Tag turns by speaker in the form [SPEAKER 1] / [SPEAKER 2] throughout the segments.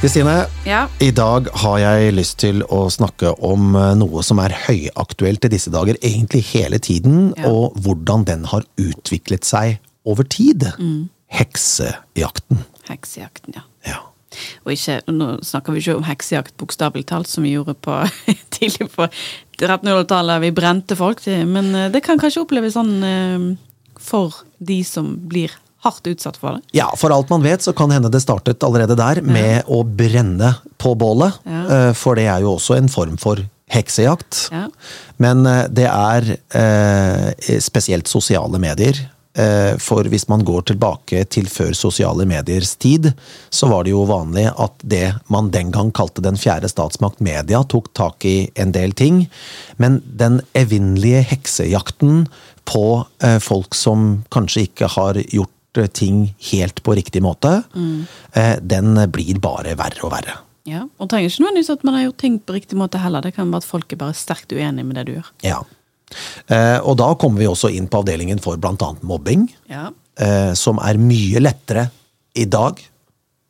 [SPEAKER 1] Kristine,
[SPEAKER 2] Ja.
[SPEAKER 1] i dag har jeg lyst til å snakke om eh, noe som er høyaktuelt i disse dager, egentlig hele tiden,
[SPEAKER 2] Ja.
[SPEAKER 1] og hvordan den har utviklet seg over tid.
[SPEAKER 2] Mm.
[SPEAKER 1] Heksejakten.
[SPEAKER 2] Heksejakten, ja.
[SPEAKER 1] Ja.
[SPEAKER 2] Og ikke, nå snakker vi ikke om heksejakt bokstavelig talt, som vi gjorde på tidlig på 1300-tallet. Vi brente folk, til, men eh, det kan kanskje oppleves sånn eh, for de som blir hardt utsatt for det.
[SPEAKER 1] ja, for alt man vet, så kan hende det startet allerede der med å brenne på bålet,
[SPEAKER 2] Ja.
[SPEAKER 1] eh, for det er jo også en form for heksejakt.
[SPEAKER 2] Ja.
[SPEAKER 1] Men eh, det er eh, spesielt sosiale medier. Eh, For hvis man går tilbake til før sosiale mediers tid, så var det jo vanlig at det man den gang kalte den fjerde statsmakt, media, tok tak i en del ting. Men den evinnelige heksejakten på folk som kanskje ikke har gjort eh, ting helt på riktig måte, mm. den blir bare verre og verre.
[SPEAKER 2] Ja, Og det trenger ikke nødvendigvis at man har gjort ting på riktig måte heller. Det kan være at folk er bare sterkt uenig med det du gjør.
[SPEAKER 1] Ja. Eh, Og da kommer vi også inn på avdelingen for annet mobbing.
[SPEAKER 2] Ja.
[SPEAKER 1] eh, som er mye lettere i dag,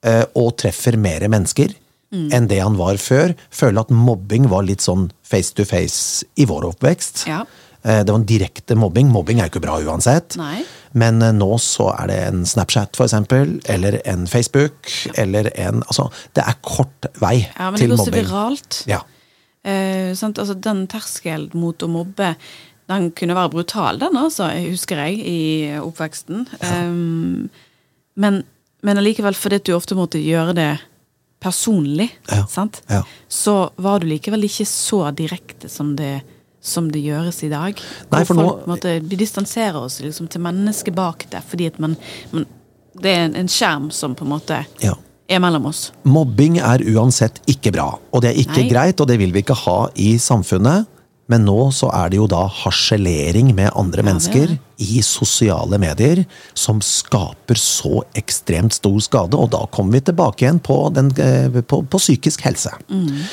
[SPEAKER 1] eh, og treffer mer mennesker enn det han var før. Føler at mobbing var litt sånn face to face i vår oppvekst.
[SPEAKER 2] Ja.
[SPEAKER 1] Eh, det var en direkte mobbing. Mobbing er jo ikke bra uansett.
[SPEAKER 2] Nei.
[SPEAKER 1] Men eh, nå så er det en Snapchat, for eksempel, eller en Facebook, eller en Altså, det er kort vei til mobbing.
[SPEAKER 2] ja, men det går så viralt.
[SPEAKER 1] Ja.
[SPEAKER 2] Eh, sant? Altså, den terskelen mot å mobbe, den kunne være brutal, den, altså, husker jeg, i oppveksten. Um, men, men allikevel, fordi du ofte måtte gjøre det personlig,
[SPEAKER 1] Ja.
[SPEAKER 2] sant?
[SPEAKER 1] Ja.
[SPEAKER 2] så var du likevel ikke så direkte som det, som det gjøres i dag.
[SPEAKER 1] Nei, for
[SPEAKER 2] folk nå... måte, Vi distanserer oss liksom, til mennesket bak det, fordi at man, man Det er en, en skjerm som på en måte
[SPEAKER 1] Ja.
[SPEAKER 2] er mellom oss.
[SPEAKER 1] Mobbing er uansett ikke bra, og det er ikke
[SPEAKER 2] Nei.
[SPEAKER 1] greit, og det vil vi ikke ha i samfunnet. Men nå så er det jo da harselering med andre
[SPEAKER 2] er
[SPEAKER 1] mennesker i sosiale medier som skaper så ekstremt stor skade, og da kommer vi tilbake igjen på, den, eh, på, på psykisk helse.
[SPEAKER 2] Mm.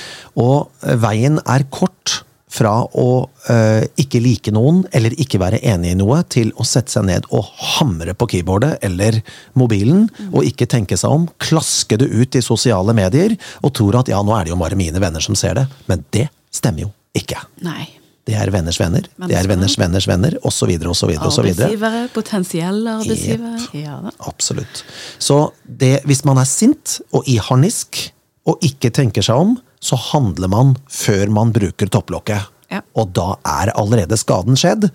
[SPEAKER 1] Og eh, veien er kort fra å uh, ikke like noen eller ikke være enig i noe, til å sette seg ned og hamre på keyboardet eller mobilen, og ikke tenke seg om, klaske det ut i sosiale medier, og tror at ja, nå er det jo bare mine venner som ser det. Men det stemmer jo ikke.
[SPEAKER 2] Nei.
[SPEAKER 1] Det er venners venner, det er venners venners venner, osv., osv..
[SPEAKER 2] Arbeidsgivere, potensielle arbeidsgivere. Ja da.
[SPEAKER 1] Absolutt. Så det, hvis man er sint og i harnisk, og ikke tenker seg om, så handler man før man bruker topplokket.
[SPEAKER 2] Ja.
[SPEAKER 1] Og da er allerede skaden skjedd.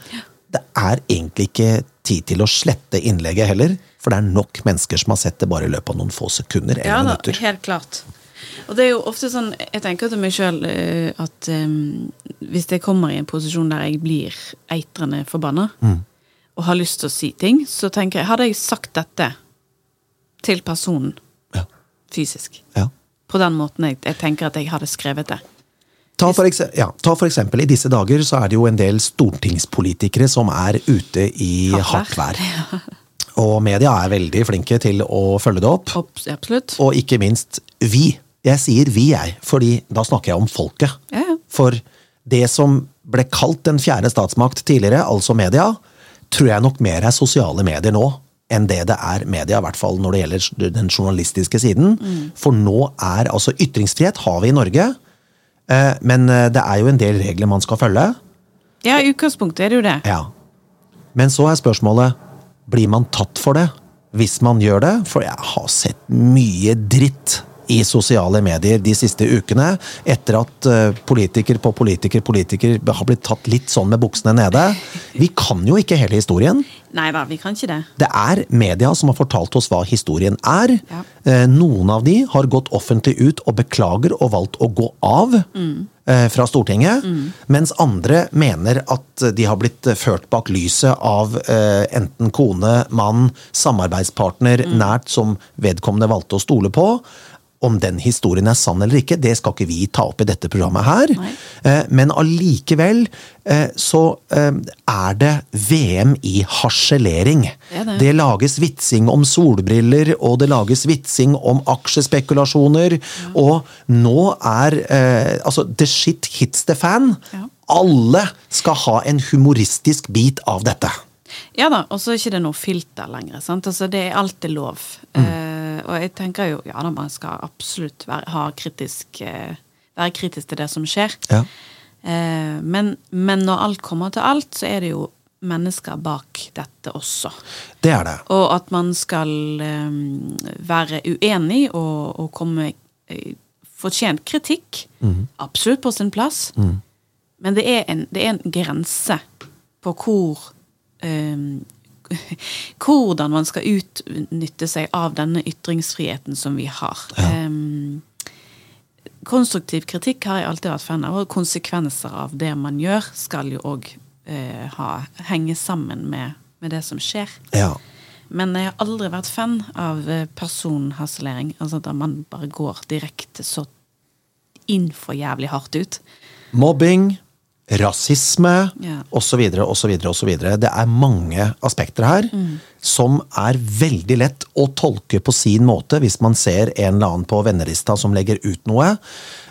[SPEAKER 1] Det er egentlig ikke tid til å slette innlegget heller, for det er nok mennesker som har sett det bare i løpet av noen få sekunder eller
[SPEAKER 2] Ja da,
[SPEAKER 1] minutter.
[SPEAKER 2] helt klart. Og det er jo ofte sånn, jeg tenker til meg sjøl at um, hvis jeg kommer i en posisjon der jeg blir eitrende forbanna,
[SPEAKER 1] Mm.
[SPEAKER 2] og har lyst til å si ting, så tenker jeg Hadde jeg sagt dette til personen
[SPEAKER 1] Ja.
[SPEAKER 2] fysisk,
[SPEAKER 1] Ja.
[SPEAKER 2] På den måten jeg, jeg tenker at jeg hadde skrevet det
[SPEAKER 1] Ta for, eksempel, ja, ta for eksempel, I disse dager så er det jo en del stortingspolitikere som er ute i
[SPEAKER 2] Hardt
[SPEAKER 1] vær. Og media er veldig flinke til å følge det. Opp,
[SPEAKER 2] Absolutt.
[SPEAKER 1] Og ikke minst vi. Jeg sier vi, jeg, fordi da snakker jeg om folket.
[SPEAKER 2] Ja, ja.
[SPEAKER 1] For det som ble kalt den fjerde statsmakt tidligere, altså media, tror jeg nok mer er sosiale medier nå enn det det er media, i hvert fall når det gjelder den journalistiske siden. For nå er altså Ytringsfrihet har vi i Norge, eh, men eh, det er jo en del regler man skal følge.
[SPEAKER 2] Ja, i utgangspunktet er det jo det.
[SPEAKER 1] Ja. Men så er spørsmålet blir man tatt for det hvis man gjør det? For jeg har sett mye dritt i sosiale medier de siste ukene, etter at eh, politiker på politiker politiker har blitt tatt litt sånn med buksene nede. Vi kan jo ikke hele historien.
[SPEAKER 2] Nei da, vi kan ikke det.
[SPEAKER 1] Det er media som har fortalt oss hva historien er.
[SPEAKER 2] Ja.
[SPEAKER 1] Eh, Noen av de har gått offentlig ut og beklager og valgt å gå av Mm fra Stortinget. Mens andre mener at de har blitt eh, ført bak lyset av eh, enten kone, mann, samarbeidspartner nært som vedkommende valgte å stole på. Om den historien er sann eller ikke, det skal ikke vi ta opp i dette programmet her. Eh, Men allikevel eh, så eh, er det VM i harselering.
[SPEAKER 2] Det det.
[SPEAKER 1] Det lages vitsing om solbriller, og det lages vitsing om aksjespekulasjoner. Og nå er eh, Altså, the shit hits the fan.
[SPEAKER 2] Ja.
[SPEAKER 1] Alle skal ha en humoristisk bit av dette.
[SPEAKER 2] Ja da, og så er det ikke noe filter lenger. sant? Altså, Det er alltid lov.
[SPEAKER 1] Mm.
[SPEAKER 2] Uh, og jeg tenker jo ja da, man skal absolutt være, ha kritisk, uh, være kritisk til det som skjer.
[SPEAKER 1] Ja.
[SPEAKER 2] Uh, men, men når alt kommer til alt, så er det jo mennesker bak dette også.
[SPEAKER 1] Det er det.
[SPEAKER 2] Og at man skal um, være uenig og, og komme Fortjent kritikk. Absolutt på sin plass. Men det er, en, det er en grense på hvor Hvordan man skal utnytte seg av denne ytringsfriheten som vi har. Eh, konstruktiv kritikk har jeg alltid vært fan av, og konsekvenser av det man gjør, skal jo òg uh, henge sammen med, med det som skjer.
[SPEAKER 1] Ja.
[SPEAKER 2] Men jeg har aldri vært fan av eh, personharselering. Altså da man bare går direkte så inn for jævlig hardt ut.
[SPEAKER 1] Mobbing, rasisme
[SPEAKER 2] Ja.
[SPEAKER 1] osv. osv. osv. Det er mange aspekter her som er veldig lett å tolke på sin måte hvis man ser en eller annen på vennelista som legger ut noe.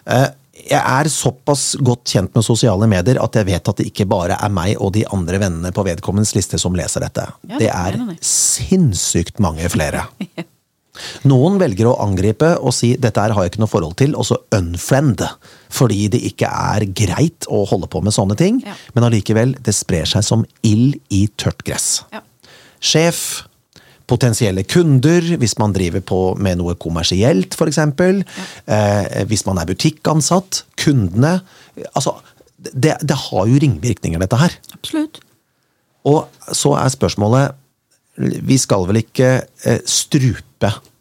[SPEAKER 1] Eh, Jeg er såpass godt kjent med sosiale medier at jeg vet at det ikke bare er meg og de andre vennene på vedkommendes liste som leser dette.
[SPEAKER 2] Ja,
[SPEAKER 1] Det
[SPEAKER 2] det
[SPEAKER 1] er sinnssykt mange flere. Noen velger å angripe og si 'dette her har jeg ikke noe forhold til', og så unfriend. Fordi det ikke er greit å holde på med sånne ting.
[SPEAKER 2] Ja.
[SPEAKER 1] Men allikevel, det sprer seg som ild i tørt gress.
[SPEAKER 2] Ja.
[SPEAKER 1] Sjef, potensielle kunder, hvis man driver på med noe kommersielt f.eks. Eh, hvis man er butikkansatt, kundene. Altså, det, det har jo ringvirkninger, dette her.
[SPEAKER 2] Absolutt.
[SPEAKER 1] Og så er spørsmålet Vi skal vel ikke eh, strupe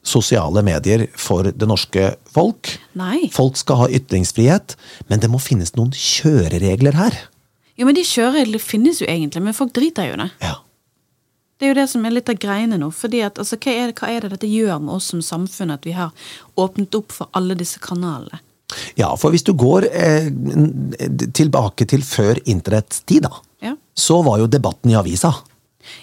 [SPEAKER 1] sosiale medier for det norske folk?
[SPEAKER 2] Nei.
[SPEAKER 1] Folk skal ha ytringsfrihet, men det må finnes noen kjøreregler her.
[SPEAKER 2] Jo, men de kjørereglene finnes jo egentlig, men folk driter jo i det.
[SPEAKER 1] Ja.
[SPEAKER 2] Det er jo det som er litt av greiene nå. fordi at, altså, hva, er det, hva er det dette gjør med oss som samfunn, at vi har åpnet opp for alle disse kanalene?
[SPEAKER 1] Ja, for hvis du går eh, tilbake til før internetts tid, da,
[SPEAKER 2] Ja.
[SPEAKER 1] så var jo debatten i avisa.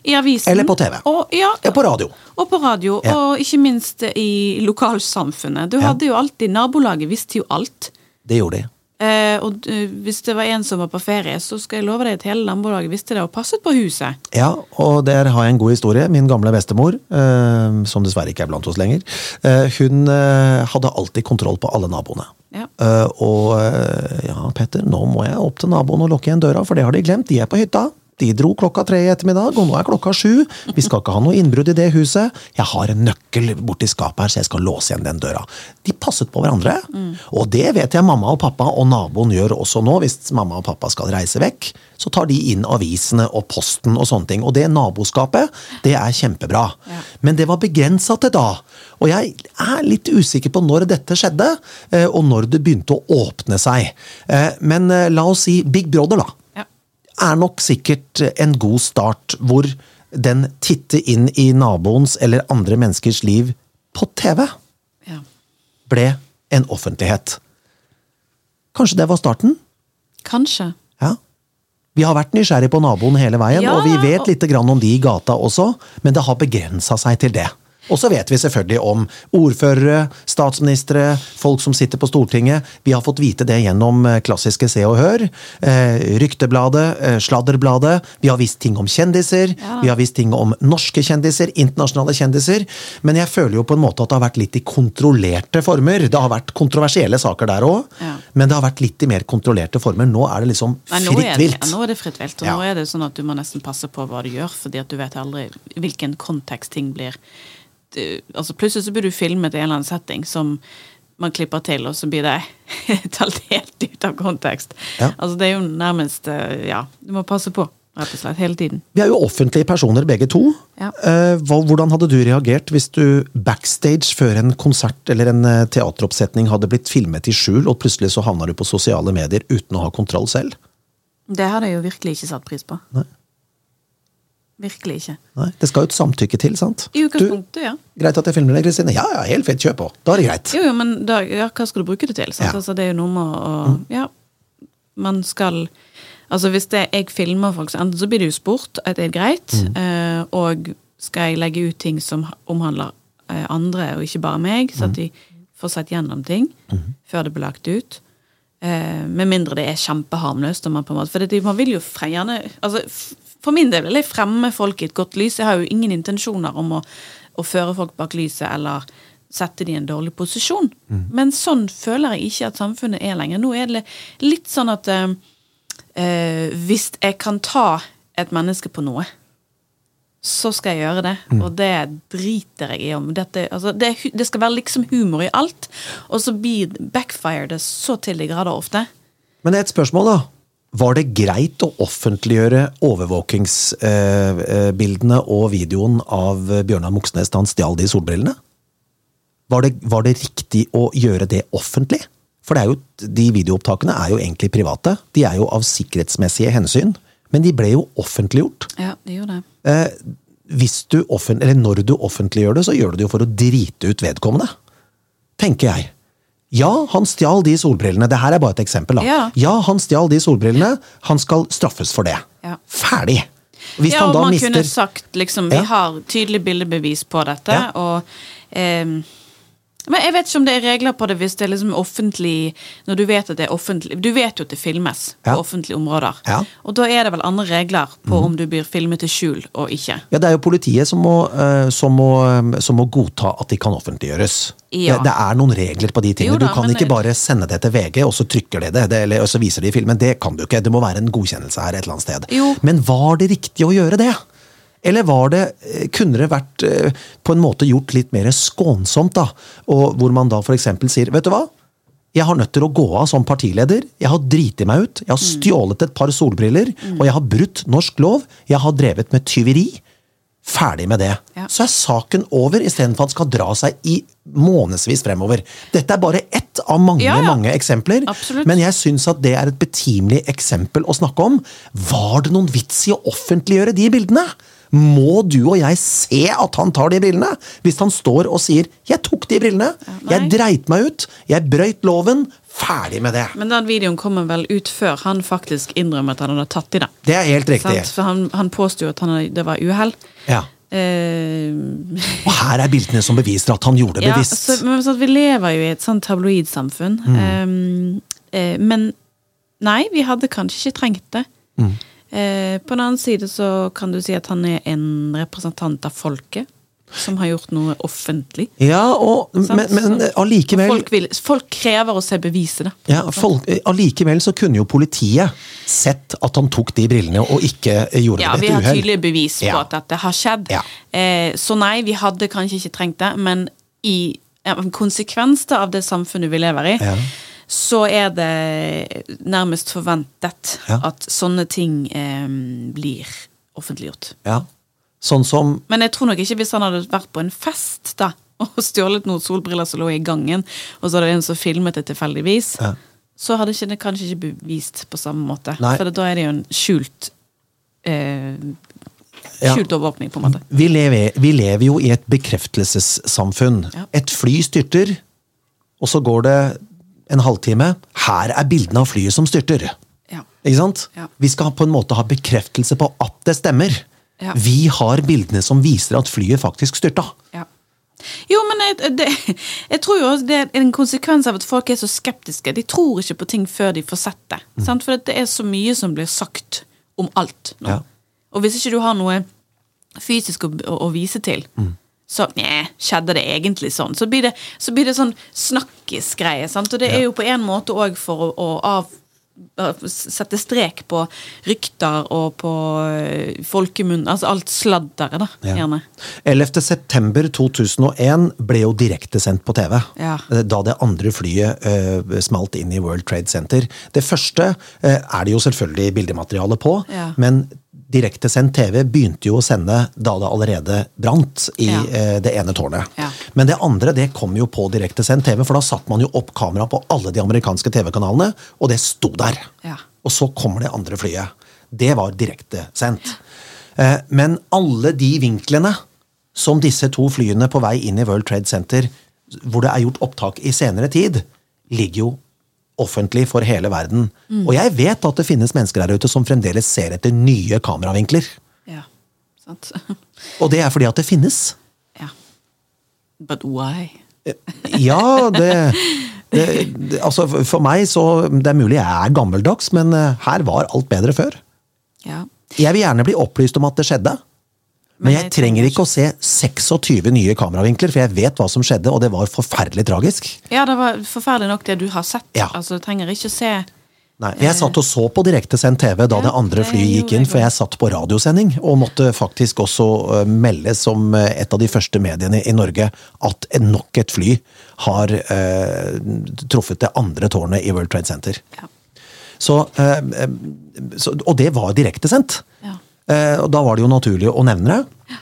[SPEAKER 2] I avisen.
[SPEAKER 1] Eller på TV.
[SPEAKER 2] Og, ja,
[SPEAKER 1] Ja, på radio.
[SPEAKER 2] og på radio.
[SPEAKER 1] Ja.
[SPEAKER 2] Og ikke minst i lokalsamfunnet. Du hadde jo alltid Nabolaget visste jo alt.
[SPEAKER 1] Det gjorde de.
[SPEAKER 2] Eh, og eh, hvis det var en som var på ferie, så skal jeg love deg at hele nabolaget visste det og passet på huset.
[SPEAKER 1] Ja, og der har jeg en god historie. Min gamle bestemor, eh, som dessverre ikke er blant oss lenger, eh, hun eh, hadde alltid kontroll på alle naboene.
[SPEAKER 2] Ja.
[SPEAKER 1] Eh, og ja, Petter, nå må jeg opp til naboen og lukke igjen døra, for det har de glemt. De er på hytta. De dro klokka tre i ettermiddag, og nå er klokka sju. Vi skal ikke ha noe innbrudd i det huset. Jeg har en nøkkel borti skapet her, så jeg skal låse igjen den døra. De passet på hverandre. Og det vet jeg mamma og pappa og naboen gjør også nå. Hvis mamma og pappa skal reise vekk, så tar de inn avisene og posten og sånne ting. Og det naboskapet, det er kjempebra.
[SPEAKER 2] Ja.
[SPEAKER 1] Men det var begrensa til da. Og jeg er litt usikker på når dette skjedde, eh, og når det begynte å åpne seg. Eh, Men eh, la oss si Big Brother, da. Er nok sikkert en god start, hvor den titter inn i naboens eller andre menneskers liv på TV,
[SPEAKER 2] Ja.
[SPEAKER 1] ble en offentlighet. Kanskje det var starten?
[SPEAKER 2] Kanskje.
[SPEAKER 1] Ja. Vi har vært nysgjerrig på naboen hele veien,
[SPEAKER 2] Ja,
[SPEAKER 1] og vi vet litt grann om de i gata også, men det har begrensa seg til det. Og så vet vi selvfølgelig om ordførere, statsministre, folk som sitter på Stortinget. Vi har fått vite det gjennom eh, klassiske Se og Hør, eh, Ryktebladet, eh, Sladderbladet. Vi har visst ting om kjendiser,
[SPEAKER 2] Ja.
[SPEAKER 1] vi har visst ting om norske kjendiser, internasjonale kjendiser. Men jeg føler jo på en måte at det har vært litt i kontrollerte former. Det har vært kontroversielle saker der òg,
[SPEAKER 2] Ja.
[SPEAKER 1] men det har vært litt i mer kontrollerte former. Nå er det liksom fritt vilt.
[SPEAKER 2] ja, nå er det fritt vilt, og nå er det sånn at du må nesten passe på hva du gjør, fordi at du vet aldri hvilken kontekst ting blir altså Plutselig så blir du filmet i en eller annen setting som man klipper til, og så blir det talt helt ut av kontekst.
[SPEAKER 1] Ja.
[SPEAKER 2] Altså Det er jo nærmest eh, Ja, du må passe på, rett og slett, hele tiden.
[SPEAKER 1] Vi er jo offentlige personer begge to.
[SPEAKER 2] Ja.
[SPEAKER 1] Eh, Hvordan hadde du reagert hvis du backstage før en konsert eller en eh, teateroppsetning hadde blitt filmet i skjul, og plutselig så havna du på sosiale medier uten å ha kontroll selv?
[SPEAKER 2] Det hadde jeg jo virkelig ikke satt pris på.
[SPEAKER 1] Nei.
[SPEAKER 2] Virkelig ikke.
[SPEAKER 1] Nei, Det skal jo et samtykke til, sant?
[SPEAKER 2] I utgangspunktet, ja.
[SPEAKER 1] greit at jeg filmer deg, Kristine. Ja, ja, helt fint, kjør på. Da er det greit.
[SPEAKER 2] Jo, jo, men da, ja, hva skal du bruke det til?
[SPEAKER 1] Ja. Mm.
[SPEAKER 2] Altså, det er jo noe med å Ja, man skal Altså, hvis det, jeg filmer folk, så enten så blir det jo sport, at det er greit,
[SPEAKER 1] Mm.
[SPEAKER 2] eh, og skal jeg legge ut ting som omhandler eh, andre, og ikke bare meg, så
[SPEAKER 1] Mm.
[SPEAKER 2] at de får sett gjennom ting før det blir lagt ut. Eh, med mindre det er kjempeharmløst. Man måte, for det, man vil jo gjerne altså, For min del vil jeg fremme folk i et godt lys. Jeg har jo ingen intensjoner om å, å føre folk bak lyset eller sette de i en dårlig posisjon. Men sånn føler jeg ikke at samfunnet er lenger. Nå er det litt sånn at eh, eh, hvis jeg kan ta et menneske på noe, så skal jeg gjøre det. Og det driter jeg i om. Dette, altså, det, det skal være liksom humor i alt, og så blir backfire det så til de grader ofte.
[SPEAKER 1] Men et spørsmål, da. Var det greit å offentliggjøre overvåkingsbildene og videoen av Bjørnar Moxnes da han stjal de solbrillene? Var det, var det riktig å gjøre det offentlig? For det er jo, de videoopptakene er jo egentlig private. De er jo av sikkerhetsmessige hensyn. Men de ble jo offentliggjort.
[SPEAKER 2] Ja, de gjorde det.
[SPEAKER 1] Eh, hvis du offent, eller når du offentliggjør det, så gjør du det jo for å drite ut vedkommende. Tenker jeg. Ja, han stjal de solbrillene. Det her er bare et eksempel. da.
[SPEAKER 2] Ja.
[SPEAKER 1] han stjal de solbrillene. Han skal straffes for det.
[SPEAKER 2] Ja.
[SPEAKER 1] Ferdig. Hvis
[SPEAKER 2] ja, og man
[SPEAKER 1] mister
[SPEAKER 2] kunne sagt liksom Vi har tydelig bildebevis på dette,
[SPEAKER 1] Ja.
[SPEAKER 2] og ehm, Men jeg vet ikke om det er regler på det hvis det er liksom offentlig Når du vet at det er offentlig Du vet jo at det filmes
[SPEAKER 1] Ja.
[SPEAKER 2] på offentlige områder.
[SPEAKER 1] Ja.
[SPEAKER 2] Og da er det vel andre regler på om du blir filmet til skjul og ikke.
[SPEAKER 1] Ja, Det er jo politiet som må, eh, som må, eh, som må godta at de kan offentliggjøres.
[SPEAKER 2] Ja.
[SPEAKER 1] Det, det er noen regler på de tingene.
[SPEAKER 2] Da,
[SPEAKER 1] du kan ikke bare sende det til VG, og så trykker de det, det eller så viser de filmen. Det kan du ikke. Det må være en godkjennelse her et eller annet sted.
[SPEAKER 2] Jo.
[SPEAKER 1] Men var det riktig å gjøre det? Eller var det, eh, kunne det vært eh, på en måte gjort litt mer skånsomt, da? Og hvor man da f.eks. sier Vet du hva? Jeg har nødt til å gå av som partileder. Jeg har driti meg ut. Jeg har
[SPEAKER 2] Mm.
[SPEAKER 1] stjålet et par solbriller. Og jeg har brutt norsk lov. Jeg har drevet med tyveri. Ferdig med det.
[SPEAKER 2] Ja.
[SPEAKER 1] Så er saken over, istedenfor at den skal dra seg i månedsvis fremover. Dette er bare ett av mange
[SPEAKER 2] Ja, ja.
[SPEAKER 1] mange eksempler.
[SPEAKER 2] Absolutt.
[SPEAKER 1] Men jeg syns at det er et betimelig eksempel å snakke om. Var det noen vits i å offentliggjøre de bildene? Må du og jeg se at han tar de brillene? Hvis han står og sier 'jeg tok de brillene',
[SPEAKER 2] ja,
[SPEAKER 1] 'jeg dreit meg ut', 'jeg brøyt loven', ferdig med det.
[SPEAKER 2] Men den videoen kommer vel ut før han faktisk innrømmer at han hadde tatt i det.
[SPEAKER 1] Det er helt riktig.
[SPEAKER 2] Sant? For han, han påsto at han, det var uhell.
[SPEAKER 1] Ja.
[SPEAKER 2] Uh,
[SPEAKER 1] Og her er bildene som beviser at han gjorde det
[SPEAKER 2] Ja,
[SPEAKER 1] bevisst.
[SPEAKER 2] så, men sånn, Vi lever jo i et sånn tabloidsamfunn.
[SPEAKER 1] Mm.
[SPEAKER 2] Um, uh, men nei, vi hadde kanskje ikke trengt det.
[SPEAKER 1] Mm.
[SPEAKER 2] Eh, på den annen side så kan du si at han er en representant av folket. Som har gjort noe offentlig.
[SPEAKER 1] Ja, og, men, men allikevel
[SPEAKER 2] Folk, vil, folk krever å se beviset, da.
[SPEAKER 1] Ja, folk, Allikevel så kunne jo politiet sett at han tok de brillene og ikke gjorde
[SPEAKER 2] Ja,
[SPEAKER 1] det
[SPEAKER 2] et
[SPEAKER 1] ved
[SPEAKER 2] Ja,
[SPEAKER 1] et uhell.
[SPEAKER 2] tydelige bevis på
[SPEAKER 1] Ja.
[SPEAKER 2] at dette har skjedd.
[SPEAKER 1] Ja.
[SPEAKER 2] Eh, så nei, vi hadde kanskje ikke trengt det, men i ja, en konsekvens av det samfunnet vi lever i,
[SPEAKER 1] Ja.
[SPEAKER 2] Så er det nærmest forventet
[SPEAKER 1] Ja.
[SPEAKER 2] at sånne ting eh, blir offentliggjort.
[SPEAKER 1] Ja. Sånn som
[SPEAKER 2] Men jeg tror nok ikke hvis han hadde vært på en fest da, og stjålet noen solbriller som lå i gangen, og så hadde en som filmet det tilfeldigvis,
[SPEAKER 1] Ja.
[SPEAKER 2] så hadde det kanskje ikke bevist på samme måte.
[SPEAKER 1] Nei.
[SPEAKER 2] For da er det jo en skjult eh,
[SPEAKER 1] Ja.
[SPEAKER 2] Skjult overvåkning, på en måte.
[SPEAKER 1] vi lever, vi lever jo i et bekreftelsessamfunn. Et fly styrter, og så går det en halvtime. Her er bildene av flyet som styrter.
[SPEAKER 2] Ja.
[SPEAKER 1] Ikke sant?
[SPEAKER 2] Ja.
[SPEAKER 1] Vi skal på en måte ha bekreftelse på at det stemmer.
[SPEAKER 2] Ja.
[SPEAKER 1] Vi har bildene som viser at flyet faktisk styrta.
[SPEAKER 2] Ja. Jo, men jeg, det, jeg tror jo det er en konsekvens av at folk er så skeptiske. De tror ikke på ting før de får sett det. Sant? For det er så mye som blir sagt om alt nå.
[SPEAKER 1] Ja.
[SPEAKER 2] Og hvis ikke du har noe fysisk å, å, å vise til, så Nja, skjedde det egentlig sånn? Så blir det, så blir det sånn snakkisgreie. Og det er jo på en måte òg for å, å av, sette strek på rykter og på eh, folkemunn. Altså alt sladderet, da,
[SPEAKER 1] Ja.
[SPEAKER 2] gjerne.
[SPEAKER 1] 11. september 2001 ble jo direktesendt på TV.
[SPEAKER 2] Ja.
[SPEAKER 1] eh, Da det andre flyet uh, smalt inn i World Trade Center. Det første uh, er det jo selvfølgelig bildemateriale på,
[SPEAKER 2] Ja.
[SPEAKER 1] men direktesendt TV begynte jo å sende da det allerede brant i
[SPEAKER 2] Ja.
[SPEAKER 1] eh, det ene tårnet.
[SPEAKER 2] Ja.
[SPEAKER 1] Men det andre det kom jo på direktesendt TV, for da satte man jo opp kamera på alle de amerikanske TV-kanalene, og det sto der.
[SPEAKER 2] Ja.
[SPEAKER 1] Og så kommer det andre flyet. Det var direktesendt. Eh, Men alle de vinklene som disse to flyene på vei inn i World Trade Center, hvor det er gjort opptak i senere tid, ligger jo offentlig for hele verden. Og jeg vet at det finnes mennesker der ute som fremdeles ser etter nye kameravinkler.
[SPEAKER 2] Ja, sant.
[SPEAKER 1] Og det er fordi at det finnes.
[SPEAKER 2] ja. But why?
[SPEAKER 1] Ja, det, det, det Altså, for- for meg så Det er mulig jeg er gammeldags, men eh, her var alt bedre før.
[SPEAKER 2] Ja.
[SPEAKER 1] Jeg vil gjerne bli opplyst om at det skjedde. Men jeg trenger ikke å se 26 nye kameravinkler, for jeg vet hva som skjedde, og det var forferdelig tragisk.
[SPEAKER 2] Ja, det var forferdelig nok det du har sett.
[SPEAKER 1] Ja.
[SPEAKER 2] Altså, du trenger ikke å se
[SPEAKER 1] Nei, Jeg satt og så på direktesendt TV da
[SPEAKER 2] Ja,
[SPEAKER 1] det andre flyet gikk inn, for jeg satt på radiosending, og måtte faktisk også øh, melde som øh, et av de første mediene i Norge at nok et fly har eh, truffet det andre tårnet i World Trade Center.
[SPEAKER 2] Ja.
[SPEAKER 1] Så, øh, så, og det var direktesendt.
[SPEAKER 2] Ja.
[SPEAKER 1] Eh, og da var det jo naturlig å nevne det.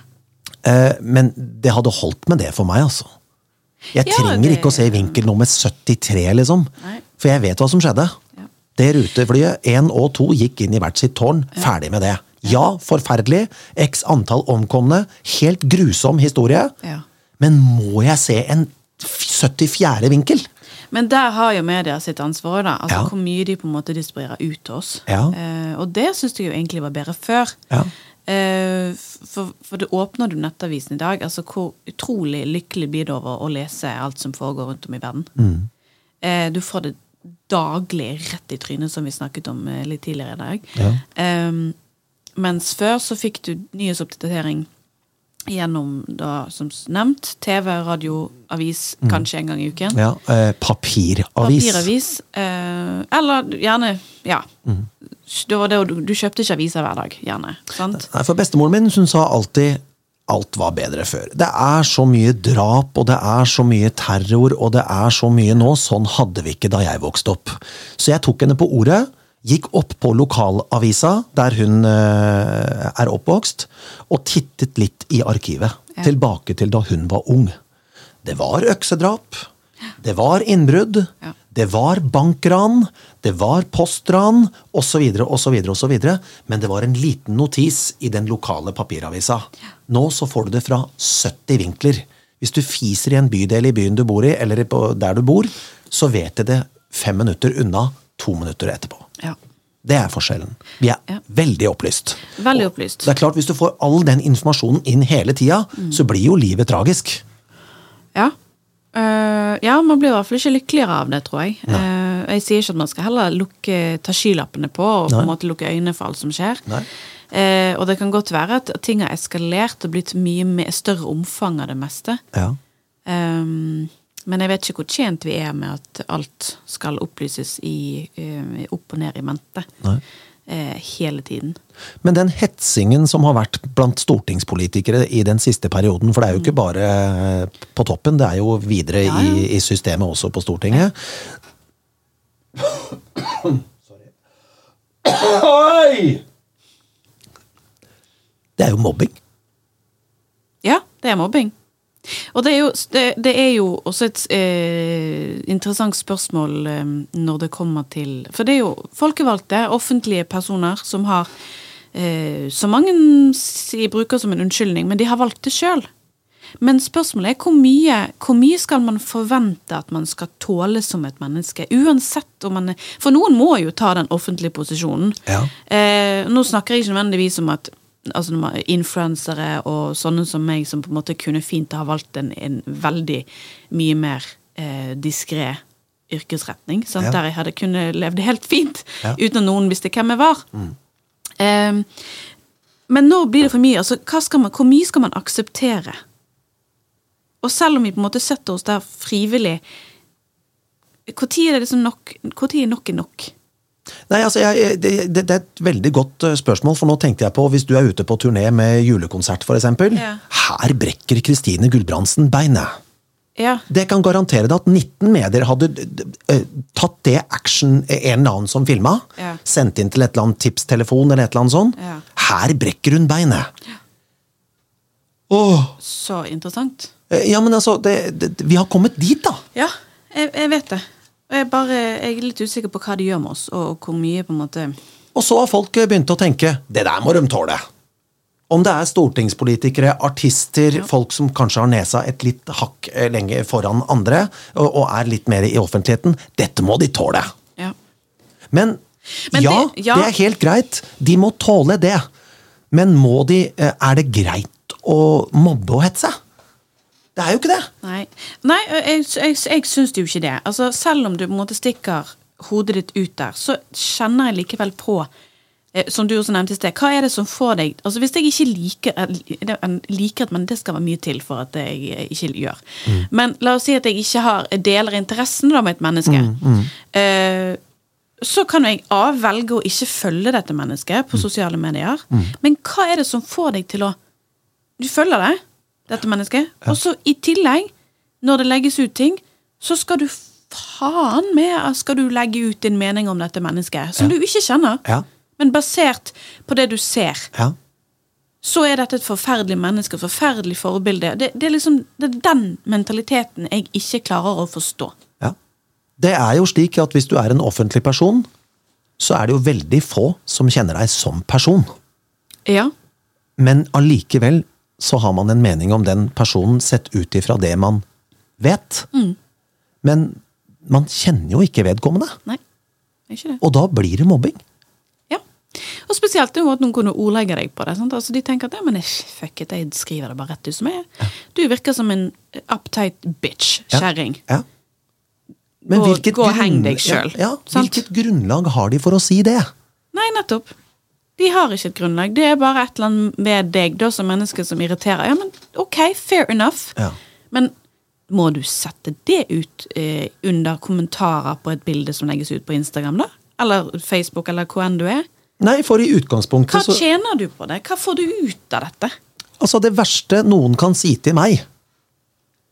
[SPEAKER 1] Eh, men det hadde holdt med det for meg, altså. Jeg
[SPEAKER 2] Ja,
[SPEAKER 1] trenger
[SPEAKER 2] det-
[SPEAKER 1] ikke å se vinkel nummer 73, liksom.
[SPEAKER 2] Nei.
[SPEAKER 1] For jeg vet hva som skjedde.
[SPEAKER 2] Ja.
[SPEAKER 1] Det ruteflyet 1 og 2 gikk inn i hvert sitt tårn. Ferdig med det. Ja, forferdelig. X antall omkomne. Helt grusom historie. Men må jeg se en 74. vinkel?
[SPEAKER 2] Men der har jo media sitt ansvar, da. Altså
[SPEAKER 1] Ja.
[SPEAKER 2] Hvor mye de på en måte distribuerer ut til oss.
[SPEAKER 1] Ja.
[SPEAKER 2] Eh, og det syns jeg jo egentlig var bedre før.
[SPEAKER 1] Ja.
[SPEAKER 2] Eh, for, for det åpner du nettavisen i dag. Altså Hvor utrolig lykkelig blir det over å lese alt som foregår rundt om i verden.
[SPEAKER 1] Mm.
[SPEAKER 2] Eh, du får det daglig rett i trynet, som vi snakket om eh, litt tidligere i dag.
[SPEAKER 1] Ja.
[SPEAKER 2] Eh, mens før så fikk du nyhetsoppdatering gjennom, da, som nevnt, TV, radio, avis, kanskje en gang i uken.
[SPEAKER 1] Mm. ja eh, papiravis.
[SPEAKER 2] Papiravis. Eh, eller gjerne Ja.
[SPEAKER 1] Mm.
[SPEAKER 2] Det var det, du, du kjøpte ikke aviser hver dag, gjerne. sant?
[SPEAKER 1] Nei, for bestemoren min hun sa alltid alt var bedre før. Det er så mye drap, og det er så mye terror, og det er så mye nå. Sånn hadde vi ikke da jeg vokste opp. Så jeg tok henne på ordet, gikk opp på lokalavisa der hun eh, er oppvokst, og tittet litt i arkivet.
[SPEAKER 2] Ja.
[SPEAKER 1] Tilbake til da hun var ung. Det var øksedrap. Det var innbrudd.
[SPEAKER 2] Ja.
[SPEAKER 1] Det var bankran. Det var postran, osv., osv., osv. Men det var en liten notis i den lokale papiravisa. Nå så får du det fra 70 vinkler. Hvis du fiser i en bydel i byen du bor i, eller der du bor, så vet jeg det fem minutter unna to minutter etterpå.
[SPEAKER 2] Ja.
[SPEAKER 1] Det er forskjellen. Vi er
[SPEAKER 2] Ja.
[SPEAKER 1] veldig opplyst.
[SPEAKER 2] Veldig opplyst.
[SPEAKER 1] Det er klart, Hvis du får all den informasjonen inn hele tida, så blir jo livet tragisk.
[SPEAKER 2] Ja. Uh, ja, man blir i hvert fall ikke lykkeligere av det, tror jeg. Uh, jeg sier ikke at man skal heller lukke, ta skylappene på og på en måte lukke øynene for alt som skjer.
[SPEAKER 1] Nei.
[SPEAKER 2] Eh, og det kan godt være at ting har eskalert og blitt mye mer, større omfang av det meste.
[SPEAKER 1] Ja.
[SPEAKER 2] Um, men jeg vet ikke hvor tjent vi er med at alt skal opplyses i, uh, opp og ned i mente.
[SPEAKER 1] Nei.
[SPEAKER 2] Eh, hele tiden.
[SPEAKER 1] Men den hetsingen som har vært blant stortingspolitikere i den siste perioden, for det er jo ikke bare eh, på toppen, det er jo videre
[SPEAKER 2] Ja, ja.
[SPEAKER 1] I, i systemet også på Stortinget. Oi! Det er jo mobbing.
[SPEAKER 2] Ja, det er mobbing. Og det er jo, det, det er jo også et eh, interessant spørsmål eh, når det kommer til For det er jo folkevalgte, offentlige personer som har eh, Så mange bruker som en unnskyldning, men de har valgt det sjøl. Men spørsmålet er hvor mye, hvor mye skal man forvente at man skal tåle som et menneske? Uansett om man For noen må jo ta den offentlige posisjonen.
[SPEAKER 1] Ja.
[SPEAKER 2] Eh, nå snakker jeg ikke nødvendigvis om at altså influensere og sånne som meg, som på en måte kunne fint ha valgt en, en veldig mye mer eh, diskré yrkesretning.
[SPEAKER 1] Ja.
[SPEAKER 2] Der jeg hadde kunnet levd helt fint
[SPEAKER 1] Ja.
[SPEAKER 2] uten at noen visste hvem jeg var. Eh, men nå blir det for mye. Altså, man, hvor mye skal man akseptere? Og selv om vi på en måte setter oss der frivillig, når er det liksom nok? Når er nok er nok?
[SPEAKER 1] Nei, altså, jeg, det, det, er et veldig godt eh, spørsmål, for nå tenkte jeg på hvis du er ute på turné med julekonsert, f.eks.
[SPEAKER 2] Ja.
[SPEAKER 1] Her brekker Kristine Gulbrandsen beinet.
[SPEAKER 2] Ja.
[SPEAKER 1] Det kan garantere deg at 19 medier hadde eh, tatt det action en eller annen som filma,
[SPEAKER 2] Ja.
[SPEAKER 1] sendt inn til et eller annet tipstelefon eller et eller annet sånt.
[SPEAKER 2] Ja.
[SPEAKER 1] Her brekker hun beinet! Åh,
[SPEAKER 2] Så interessant.
[SPEAKER 1] eh, ja, men altså, det, det, vi har kommet dit, da!
[SPEAKER 2] Ja, jeg, jeg vet det. Jeg, bare, jeg er litt usikker på hva det gjør med oss, og hvor mye på en måte
[SPEAKER 1] Og så har folk eh, begynt å tenke det der må de tåle. Om det er stortingspolitikere, artister, folk som kanskje har nesa et litt hakk lenge lenger foran andre, og, og er litt mer i offentligheten, dette må de tåle.
[SPEAKER 2] Ja.
[SPEAKER 1] Men,
[SPEAKER 2] Men
[SPEAKER 1] ja,
[SPEAKER 2] det- ja.
[SPEAKER 1] det er helt greit. De må tåle det. Men må de eh, Er det greit å mobbe og hetse? Det er jo ikke det.
[SPEAKER 2] Nei, Nei jeg, jeg, jeg syns jo ikke det. Altså, selv om du på en måte stikker hodet ditt ut der, så kjenner jeg likevel på eh, som du også nevnte i sted, hva er det som får deg Altså Hvis jeg ikke liker eh, liker at, Men det skal være mye til for at jeg eh, ikke gjør. Men la oss si at jeg ikke har deler interessen da med et menneske. Eh, så kan jeg A velge å ikke følge dette mennesket på sosiale medier. Men hva er det som får deg til å Du følger det, dette mennesket. Og så i tillegg, når det legges ut ting, så skal du faen meg skal du legge ut din mening om dette mennesket, som du ikke kjenner.
[SPEAKER 1] Ja.
[SPEAKER 2] Men basert på det du ser,
[SPEAKER 1] Ja.
[SPEAKER 2] så er dette et forferdelig menneske, et forferdelig forbilde. Det, det, er liksom, det er den mentaliteten jeg ikke klarer å forstå.
[SPEAKER 1] Ja. Det er jo slik at hvis du er en offentlig person, så er det jo veldig få som kjenner deg som person.
[SPEAKER 2] Ja.
[SPEAKER 1] Men allikevel så har man en mening om den personen sett ut ifra det man vet. Men man kjenner jo ikke vedkommende,
[SPEAKER 2] Nei, ikke det.
[SPEAKER 1] og da blir det mobbing.
[SPEAKER 2] Ja. Og spesielt den at noen kunne ordlegge deg på det. Altså, de tenker at ja, men fuck it, jeg skriver det bare rett ut som jeg er. Du virker som en uptight bitch. Kjerring.
[SPEAKER 1] Ja. Men
[SPEAKER 2] Gå- gå og heng deg
[SPEAKER 1] Ja, ja, hvilket grunnlag har de for å si det?
[SPEAKER 2] Nei, nettopp. De har ikke et grunnlag. Det er bare et eller annet ved deg da, som menneske som irriterer. Ja, men ok, fair enough.
[SPEAKER 1] Ja.
[SPEAKER 2] Men må du sette det ut eh, under kommentarer på et bilde som legges ut på Instagram, da? Eller Facebook, eller hvor enn du er?
[SPEAKER 1] Nei, for i
[SPEAKER 2] Hva
[SPEAKER 1] utgangspunktet så
[SPEAKER 2] tjener du på det? Hva får du ut av dette?
[SPEAKER 1] Altså, det verste noen kan si til meg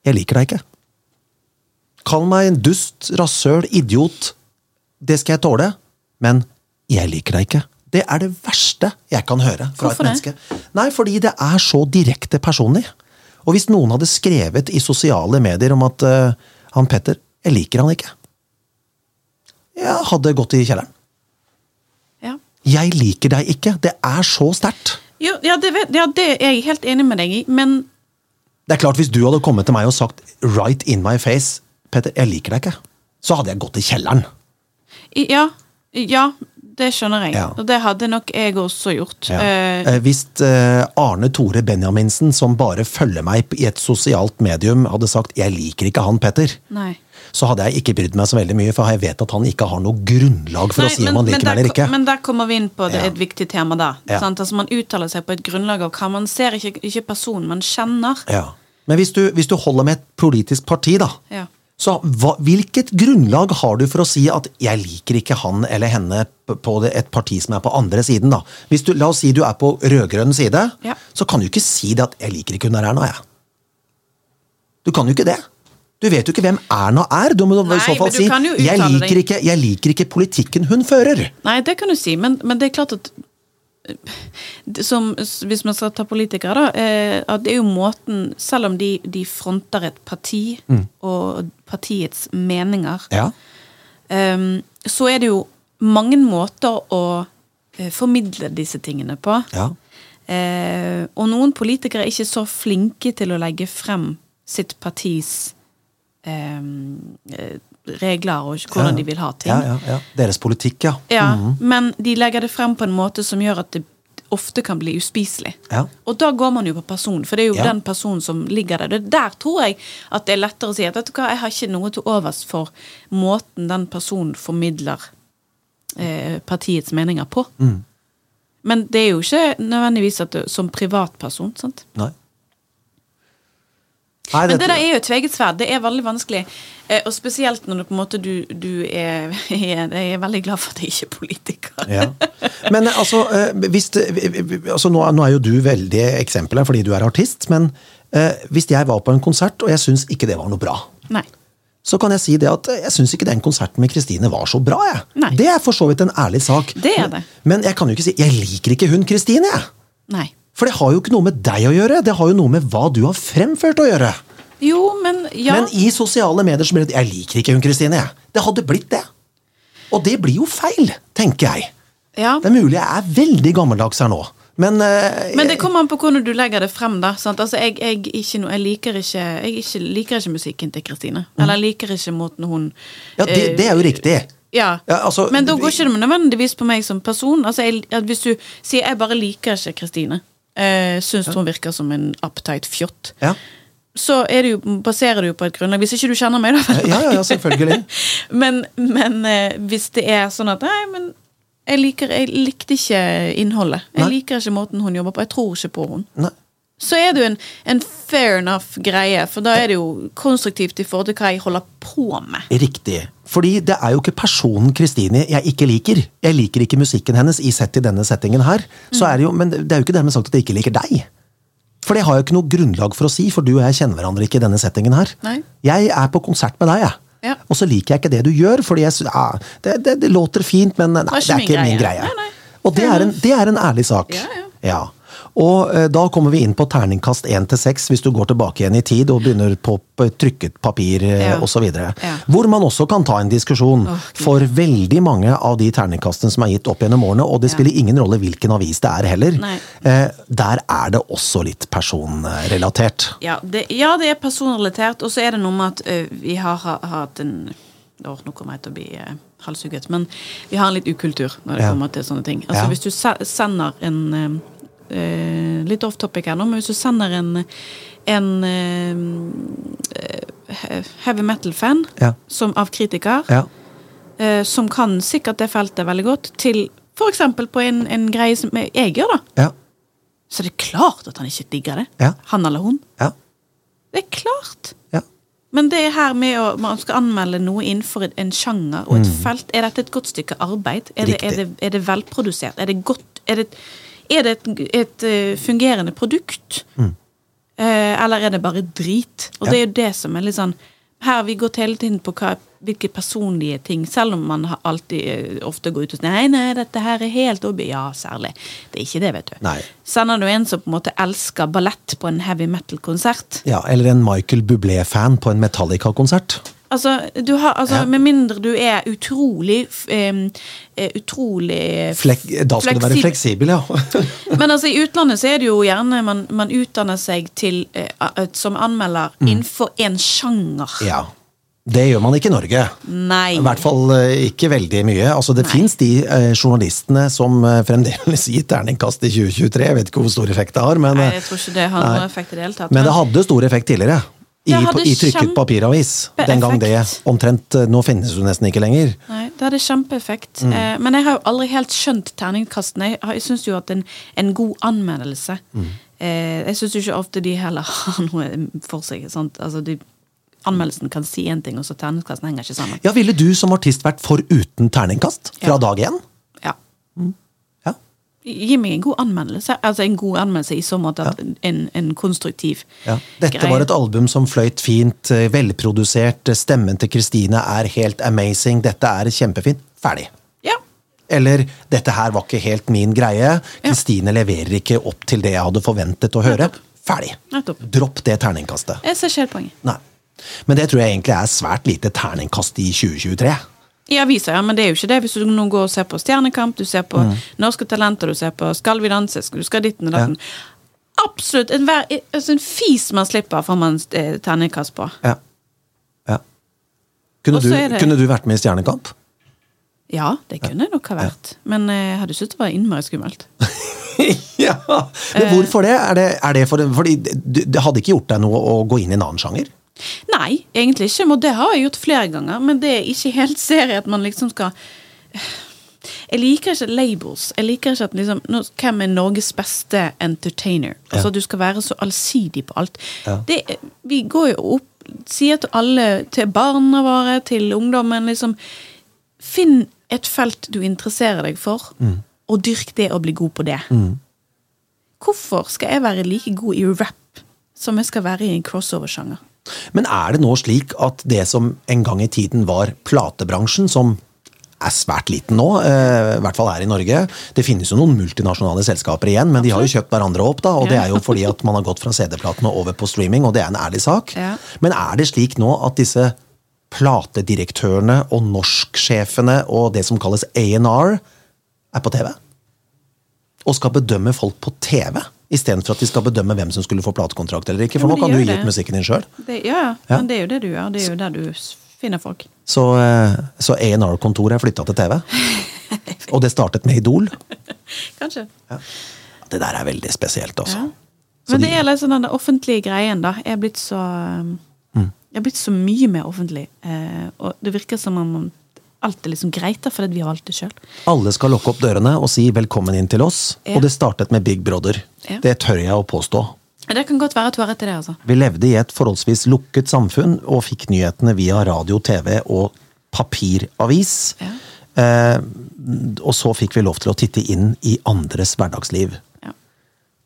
[SPEAKER 1] Jeg liker deg ikke. Kall meg en dust, rasshøl, idiot. Det skal jeg tåle. Men jeg liker deg ikke. Det er det verste jeg kan høre fra
[SPEAKER 2] Hvorfor
[SPEAKER 1] et
[SPEAKER 2] det?
[SPEAKER 1] menneske. Nei, fordi det er så direkte personlig. Og hvis noen hadde skrevet i sosiale medier om at uh, han Petter, jeg liker han ikke. Jeg hadde gått i kjelleren.
[SPEAKER 2] Ja.
[SPEAKER 1] Jeg liker deg ikke. Det er så sterkt.
[SPEAKER 2] Ja, det ja, det er jeg helt enig med deg i, men
[SPEAKER 1] Det er klart, Hvis du hadde kommet til meg og sagt right in my face Petter, jeg liker deg ikke, så hadde jeg gått i kjelleren.
[SPEAKER 2] ja, ja, det skjønner jeg.
[SPEAKER 1] Ja.
[SPEAKER 2] Og det hadde nok jeg også gjort. Eh,
[SPEAKER 1] Eh, Hvis eh, Arne Tore Benjaminsen, som bare følger meg i et sosialt medium, hadde sagt 'jeg liker ikke han Petter',
[SPEAKER 2] nei.
[SPEAKER 1] så hadde jeg ikke brydd meg så veldig mye, for jeg vet at han ikke har noe grunnlag for
[SPEAKER 2] Nei,
[SPEAKER 1] å si om han liker
[SPEAKER 2] der,
[SPEAKER 1] meg eller ikke.
[SPEAKER 2] men der kommer vi inn på det,
[SPEAKER 1] Ja.
[SPEAKER 2] et viktig tema da.
[SPEAKER 1] Ja.
[SPEAKER 2] Altså Man uttaler seg på et grunnlag av hva man ser, ikke, ikke personen man kjenner.
[SPEAKER 1] Ja. Men hvis du, hvis du holder med et politisk parti, da,
[SPEAKER 2] Ja.
[SPEAKER 1] Så hva, hvilket grunnlag har du for å si at 'jeg liker ikke han eller henne' på det, et parti som er på andre siden? da? Hvis du, La oss si du er på rød-grønn side,
[SPEAKER 2] Ja.
[SPEAKER 1] så kan du ikke si det at 'jeg liker ikke hun der Erna', jeg. Du kan jo ikke det. Du vet jo ikke hvem Erna er. Du må
[SPEAKER 2] Nei,
[SPEAKER 1] i så fall si jeg liker, ikke, 'jeg liker ikke politikken hun fører'.
[SPEAKER 2] Nei, det kan du si, men, men det er klart at som, Hvis man skal ta politikere, da. Eh, at det er jo måten Selv om de, de fronter et parti og partiets meninger,
[SPEAKER 1] Ja.
[SPEAKER 2] eh, så er det jo mange måter å eh, formidle disse tingene på.
[SPEAKER 1] ja.
[SPEAKER 2] Eh, og noen politikere er ikke så flinke til å legge frem sitt partis eh, eh, regler og hvordan de vil ha ting.
[SPEAKER 1] Ja, ja, ja. Deres politikk, ja.
[SPEAKER 2] Ja,
[SPEAKER 1] Mhm.
[SPEAKER 2] Men de legger det frem på en måte som gjør at det ofte kan bli uspiselig.
[SPEAKER 1] Ja.
[SPEAKER 2] Og da går man jo på person, for det er jo
[SPEAKER 1] Ja.
[SPEAKER 2] den personen som ligger der. Det der tror jeg at det er lettere å si at vet du hva, jeg har ikke noe til overs for måten den personen formidler eh, partiets meninger på.
[SPEAKER 1] Mm.
[SPEAKER 2] Men det er jo ikke nødvendigvis at du, som privatperson. sant?
[SPEAKER 1] Nei. Nei,
[SPEAKER 2] Men det der er jo et tveget sverd. Det er veldig vanskelig. Eh, og spesielt når du på en måte du, du er, Jeg er veldig glad for at jeg ikke er politiker.
[SPEAKER 1] Ja. Men eh, altså, eh, hvis det, altså nå, nå er jo du veldig eksempel her fordi du er artist, men eh, hvis jeg var på en konsert og jeg syns ikke det var noe bra,
[SPEAKER 2] Nei.
[SPEAKER 1] så kan jeg si det at jeg syns ikke den konserten med Kristine var så bra. Jeg.
[SPEAKER 2] Nei.
[SPEAKER 1] Det er for så vidt en ærlig sak.
[SPEAKER 2] Det er det.
[SPEAKER 1] Men jeg kan jo ikke si 'jeg liker ikke hun Kristine', jeg.
[SPEAKER 2] Nei.
[SPEAKER 1] For det har jo ikke noe med deg å gjøre, det har jo noe med hva du har fremført å gjøre.
[SPEAKER 2] Jo, men ja.
[SPEAKER 1] Men i sosiale medier så blir det 'jeg liker ikke hun Kristine', jeg. Det hadde blitt det. Og det blir jo feil, tenker jeg.
[SPEAKER 2] ja.
[SPEAKER 1] Det er mulig jeg er veldig gammeldags her nå, men, uh,
[SPEAKER 2] Men det kommer an på hvordan du legger det frem. da sant? Altså, jeg, jeg, ikke, jeg, liker ikke, jeg ikke, liker ikke musikken til Kristine. Eller jeg liker ikke måten hun
[SPEAKER 1] Mm. ja, det,
[SPEAKER 2] eh,
[SPEAKER 1] det er jo riktig.
[SPEAKER 2] Ja,
[SPEAKER 1] Ja, altså,
[SPEAKER 2] Men da går ikke det nødvendigvis på meg som person. Altså, jeg, Hvis du sier 'jeg bare liker ikke Kristine', uh, syns hun virker som en uptight fjott,
[SPEAKER 1] Ja.
[SPEAKER 2] så det jo, baserer det jo på et grunnlag. Hvis ikke du kjenner meg, da.
[SPEAKER 1] Ja, ja, ja, selvfølgelig.
[SPEAKER 2] men men eh, hvis det er sånn at Nei, men Jeg, liker, jeg likte ikke innholdet. Jeg
[SPEAKER 1] Nei.
[SPEAKER 2] liker ikke måten hun jobber på. Jeg tror ikke på hun.
[SPEAKER 1] Nei.
[SPEAKER 2] Så er det jo en, en fair enough greie, for da er det jo konstruktivt i forhold til hva jeg holder på med.
[SPEAKER 1] Riktig. Fordi det er jo ikke personen Kristine jeg ikke liker. Jeg liker ikke musikken hennes i sett i denne settingen her. Så er det jo, men det er jo ikke dermed sagt at jeg ikke liker deg. For det har jeg ikke noe grunnlag for å si, for du og jeg kjenner hverandre ikke i denne settingen her.
[SPEAKER 2] Nei.
[SPEAKER 1] Jeg er på konsert med deg, jeg.
[SPEAKER 2] Ja.
[SPEAKER 1] Og så liker jeg ikke det du gjør, fordi jeg, ja, det, det, det låter fint, men nei, det er ikke min
[SPEAKER 2] greie.
[SPEAKER 1] greie.
[SPEAKER 2] Nei, nei.
[SPEAKER 1] Og det er, en, det er en ærlig sak.
[SPEAKER 2] Ja, ja.
[SPEAKER 1] Ja. Og eh, da kommer vi inn på terningkast 1 til 6, hvis du går tilbake igjen i tid og begynner på trykket papir eh,
[SPEAKER 2] Ja.
[SPEAKER 1] osv.
[SPEAKER 2] Ja.
[SPEAKER 1] Hvor man også kan ta en diskusjon.
[SPEAKER 2] Oh,
[SPEAKER 1] for veldig mange av de terningkastene som er gitt opp gjennom årene, og det
[SPEAKER 2] Ja.
[SPEAKER 1] spiller ingen rolle hvilken avis det er heller, eh, der er det også litt personrelatert.
[SPEAKER 2] Ja, det, ja, det er personrelatert, og så er det noe med at ø, vi har hatt en Åh, nå kommer jeg til å bli uh, halshugget, men vi har en litt ukultur når det
[SPEAKER 1] Ja.
[SPEAKER 2] kommer til sånne ting. Altså
[SPEAKER 1] Ja.
[SPEAKER 2] Hvis du sender en eh, eh, Litt off topic her nå, men hvis du sender en en eh, heavy metal-fan
[SPEAKER 1] Ja.
[SPEAKER 2] som av kritiker,
[SPEAKER 1] Ja.
[SPEAKER 2] eh, som kan sikkert det feltet veldig godt, til f.eks. på en, en greie som jeg gjør, da,
[SPEAKER 1] Ja.
[SPEAKER 2] så er det klart at han ikke digger det. Han eller hun.
[SPEAKER 1] Ja.
[SPEAKER 2] Det er klart.
[SPEAKER 1] ja.
[SPEAKER 2] Men det er her med å man skal anmelde noe innenfor en sjanger og et felt. Er dette et godt stykke arbeid? Er det, er
[SPEAKER 1] Mm.
[SPEAKER 2] Det, er det velprodusert? Er det godt Er det, er det et, et eh, fungerende produkt? Mm. eller er det bare drit? Og.
[SPEAKER 1] Ja.
[SPEAKER 2] det er jo det som er litt sånn Her vi gått hele tiden på hva, hvilke personlige ting, selv om man alltid eh, ofte går ut og sier nei, nei, dette her er helt obby. Ja, særlig. Det er ikke det, vet du.
[SPEAKER 1] Nei.
[SPEAKER 2] Sender du en som på en måte elsker ballett på en heavy metal-konsert,
[SPEAKER 1] ja. Eller en Michael Bublé-fan på en Metallica-konsert.
[SPEAKER 2] Altså, du har, altså
[SPEAKER 1] Ja.
[SPEAKER 2] Med mindre du er utrolig um, Utrolig
[SPEAKER 1] Flek da skal du være fleksibel, ja.
[SPEAKER 2] Men altså, i utlandet så er det jo gjerne man, man utdanner seg til uh, som anmelder innenfor en sjanger.
[SPEAKER 1] Mm. ja. Det gjør man ikke i Norge.
[SPEAKER 2] Nei.
[SPEAKER 1] I hvert fall eh, ikke veldig mye. Altså, det fins de eh, journalistene som fremdeles gir terningkast i 2023. Jeg vet ikke hvor stor effekt det har, men,
[SPEAKER 2] Nei, jeg tror ikke det har noen effekt i det hele tatt.
[SPEAKER 1] men det hadde stor effekt tidligere. I, i trykket papiravis. Den gang det omtrent eh, Nå finnes det nesten ikke lenger.
[SPEAKER 2] Nei, det hadde kjempeeffekt.
[SPEAKER 1] Mm.
[SPEAKER 2] Eh, men jeg har jo aldri helt skjønt terningkastene. Jeg, jeg syns jo at en, en god anmeldelse
[SPEAKER 1] Mm.
[SPEAKER 2] eh, Jeg syns jo ikke ofte de heller har noe for seg. Altså, de, anmeldelsen kan si én ting, og så terningkasten henger ikke sammen.
[SPEAKER 1] Ja, Ville du som artist vært for uten terningkast fra
[SPEAKER 2] Ja.
[SPEAKER 1] dag én?
[SPEAKER 2] Ja.
[SPEAKER 1] Ja.
[SPEAKER 2] Gi meg en god anmeldelse. Altså en god anmeldelse i så måte at en, en konstruktiv
[SPEAKER 1] Ja. Dette
[SPEAKER 2] greie.
[SPEAKER 1] var et album som fløyt fint, eh, velprodusert, eh, stemmen til Kristine er helt amazing, dette er kjempefint. Ferdig.
[SPEAKER 2] Ja.
[SPEAKER 1] Eller 'dette her var ikke helt min greie', Kristine leverer ikke opp til det jeg hadde forventet å høre.
[SPEAKER 2] Nettopp.
[SPEAKER 1] Ferdig.
[SPEAKER 2] Nettopp.
[SPEAKER 1] Dropp det terningkastet.
[SPEAKER 2] Jeg ser ikke helt poenget.
[SPEAKER 1] Nei. Men det tror jeg egentlig er svært lite terningkast i 2023.
[SPEAKER 2] I aviser, ja, men det er jo ikke det. Hvis du nå går og ser på Stjernekamp, du ser på
[SPEAKER 1] Mm.
[SPEAKER 2] Norske Talenter, du ser på Skal vi danse, du skal ditten og datten. Absolutt. Enhver altså en fis man slipper, får man eh, terningkast på.
[SPEAKER 1] Ja. ja. Kunne, du,
[SPEAKER 2] det-
[SPEAKER 1] kunne du vært med i Stjernekamp?
[SPEAKER 2] Ja, det kunne jeg nok ha vært. Men eh, jeg hadde syntes det var innmari skummelt.
[SPEAKER 1] ja! Men
[SPEAKER 2] Eh.
[SPEAKER 1] hvorfor det? Er det, er det for, fordi det hadde ikke gjort deg noe å gå inn i en annen sjanger?
[SPEAKER 2] Nei, egentlig ikke. Og det har jeg gjort flere ganger, men det er ikke helt serie at man liksom skal Jeg liker ikke labels. Jeg liker ikke at liksom Hvem er Norges beste entertainer? Altså
[SPEAKER 1] Ja.
[SPEAKER 2] Du skal være så allsidig på alt.
[SPEAKER 1] Ja.
[SPEAKER 2] Det, vi går jo opp Sier til alle, til barna våre, til ungdommen, liksom Finn et felt du interesserer deg for,
[SPEAKER 1] Mm.
[SPEAKER 2] og dyrk det og bli god på det. Hvorfor skal jeg være like god i rap som jeg skal være i en crossover-sjanger?
[SPEAKER 1] Men er det nå slik at det som en gang i tiden var platebransjen, som er svært liten nå, eh, i hvert fall her i Norge Det finnes jo noen multinasjonale selskaper igjen, men de har jo kjøpt hverandre opp, da, og det er jo fordi at man har gått fra CD-platene over på streaming, og det er en ærlig sak.
[SPEAKER 2] Ja.
[SPEAKER 1] Men er det slik nå at disse platedirektørene og norsksjefene og det som kalles A&R, er på TV? Og skal bedømme folk på TV, istedenfor at de skal bedømme hvem som skulle få platekontrakt eller ikke? For
[SPEAKER 2] ja,
[SPEAKER 1] nå kan du gi ut musikken din sjøl.
[SPEAKER 2] Ja, ja,
[SPEAKER 1] Ja.
[SPEAKER 2] men det er jo det du gjør. Det er jo der du finner folk.
[SPEAKER 1] Så, eh, så A&R-kontoret er flytta til TV. Og det startet med Idol.
[SPEAKER 2] Kanskje.
[SPEAKER 1] Det der er veldig spesielt, altså.
[SPEAKER 2] Ja. Men det er liksom den offentlige greien, da. Er blitt så
[SPEAKER 1] Mm.
[SPEAKER 2] er blitt så mye mer offentlig. Eh, og det virker som om man alt er liksom greit, da, fordi vi har valgt det sjøl.
[SPEAKER 1] Alle skal lukke opp dørene og si velkommen inn til oss.
[SPEAKER 2] Ja.
[SPEAKER 1] Og det startet med Big Brother.
[SPEAKER 2] Ja.
[SPEAKER 1] Det tør jeg å påstå.
[SPEAKER 2] Det kan godt være at du har rett i det, altså.
[SPEAKER 1] Vi levde i et forholdsvis lukket samfunn og fikk nyhetene via radio, TV og papiravis.
[SPEAKER 2] Ja.
[SPEAKER 1] Eh, og så fikk vi lov til å titte inn i andres hverdagsliv.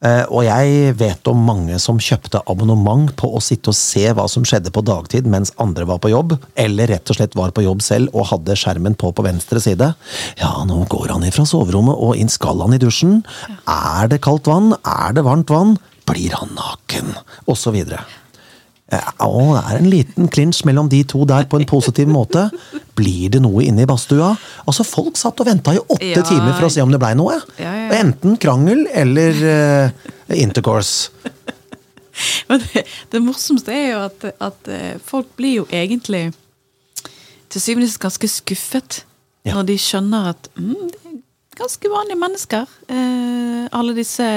[SPEAKER 1] Eh, og jeg vet om mange som kjøpte abonnement på å sitte og se hva som skjedde på dagtid mens andre var på jobb, eller rett og slett var på jobb selv og hadde skjermen på på venstre side. Ja, nå går han ifra soverommet og inn skal han i dusjen. Er det kaldt vann? Er det varmt vann? Blir han naken? Og så videre. Ja, å, det er en liten klinsj mellom de to der på en positiv måte. Blir det noe inne i badstua? Altså, Folk satt og venta i åtte
[SPEAKER 2] Ja.
[SPEAKER 1] timer for å se om det blei noe.
[SPEAKER 2] Ja, ja.
[SPEAKER 1] Enten krangel eller uh, intercourse.
[SPEAKER 2] Men det, det morsomste er jo at, at eh, folk blir jo egentlig til syvende og sist ganske skuffet når de skjønner at mm, det er ganske vanlige mennesker. uh, alle disse